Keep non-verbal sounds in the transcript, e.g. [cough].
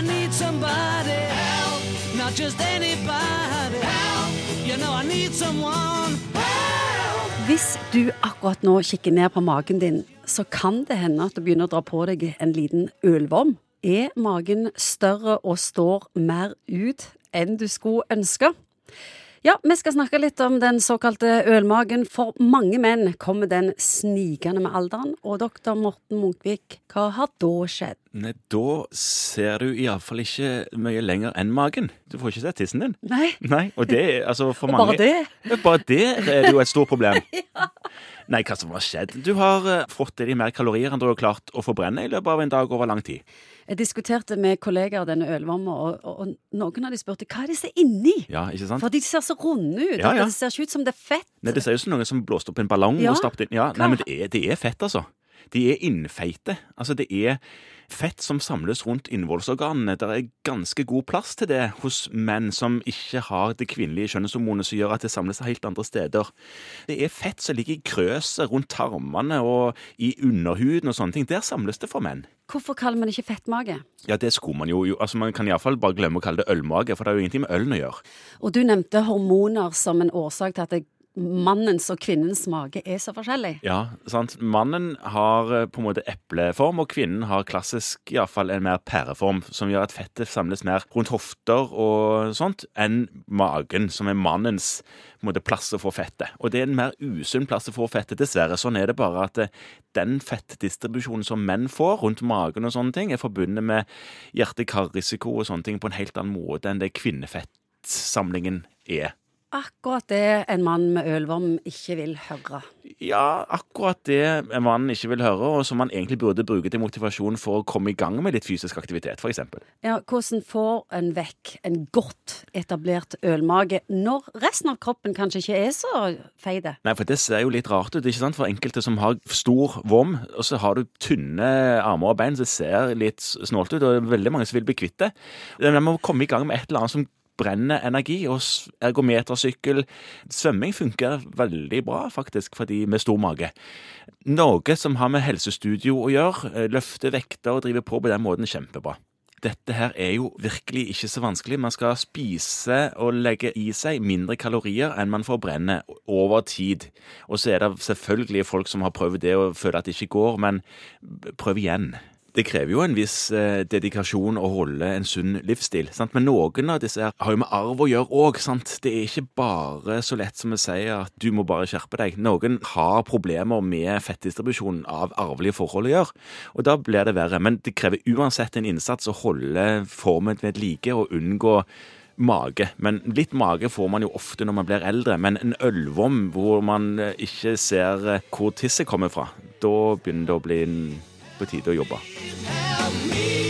Need somebody help, not just anybody help. You know I need someone help. Hvis du akkurat nå kikker ned på magen din, så kan det hende at du begynner å dra på deg en liten ølvorm. Er magen større og står mer ut enn du skulle ønske? Ja, vi skal snakke litt om den såkalte ølmagen. For mange menn kommer den snikende med alderen. Og doktor Morten Munkvik, hva har da skjedd? Nei, da ser du iallfall ikke mye lenger enn magen. Du får ikke sett tissen din. Nei, Nei, og det altså for mange bare det? Bare det er jo et stort problem. [laughs] ja. Nei, hva som har skjedd? Du har eh, fått i deg mer kalorier enn du har klart å forbrenne i løpet av en dag over lang tid. Jeg diskuterte med kollegaer denne ølvarma, og, og, og noen av de spurte hva er det som er inni? Ja, ikke sant? For de ser så runde ut. Ja, ja. Det ser ikke ut som det er fett. Nei, Det ser ut som noen som blåste opp en ballong Ja. og stappet inn Ja, nei, men det er, det er fett, altså. De er innfeite. Altså, det er fett som samles rundt innvollsorganene. Det er ganske god plass til det hos menn som ikke har det kvinnelige kjønnshormonet som gjør at det samles helt andre steder. Det er fett som ligger i krøset rundt tarmene og i underhuden og sånne ting. Der samles det for menn. Hvorfor kaller man ikke fettmage? Ja, det skulle man jo. Altså, Man kan iallfall bare glemme å kalle det ølmage, for det har jo ingenting med ølen å gjøre. Og du nevnte hormoner som en årsak til at det, mannens og kvinnens mage er så forskjellig. Ja, sant. Mannen har eh, på en måte epleform, og kvinnen har klassisk iallfall en mer pæreform, som gjør at fettet samles mer rundt hofter og sånt, enn magen, som er mannens på en måte, plass å få fettet. Og det er en mer usunn plass å få fettet, dessverre. Sånn er det bare at eh, den fettdistribusjonen som menn får rundt magen og sånne ting, er forbundet med hjerte-kar-risiko og sånne ting på en helt annen måte enn det kvinnefettsamlingen er. Akkurat det en mann med ølvorm ikke vil høre. Ja, akkurat det en mann ikke vil høre, og som man egentlig burde bruke til motivasjon for å komme i gang med litt fysisk aktivitet, f.eks. Ja, hvordan får en vekk en godt etablert ølmage når resten av kroppen kanskje ikke er så feide? Nei, for det ser jo litt rart ut, ikke sant? For enkelte som har stor vom, og så har du tynne armer og bein, så det ser litt snålt ut, og det er veldig mange som vil bli kvitt det. Men man må komme i gang med et eller annet som brenner energi, og ergometersykkel Svømming funker veldig bra, faktisk, for de med stor mage. Noe som har med helsestudio å gjøre, eh, løfte vekter og drive på på den måten, kjempebra. Dette her er jo virkelig ikke så vanskelig. Man skal spise og legge i seg mindre kalorier enn man forbrenner over tid. Og så er det selvfølgelig folk som har prøvd det og føler at det ikke går, men prøv igjen. Det krever jo en viss eh, dedikasjon å holde en sunn livsstil. Sant? Men noen av disse her har jo med arv å gjøre òg. Det er ikke bare så lett som å si at du må bare skjerpe deg. Noen har problemer med fettdistribusjon av arvelige forhold å gjøre. Og da blir det verre. Men det krever uansett en innsats å holde formen ved like og unngå mage. Men litt mage får man jo ofte når man blir eldre. Men en ølvom hvor man eh, ikke ser eh, hvor tisset kommer fra, da begynner det å bli en- på tide å jobbe. Help me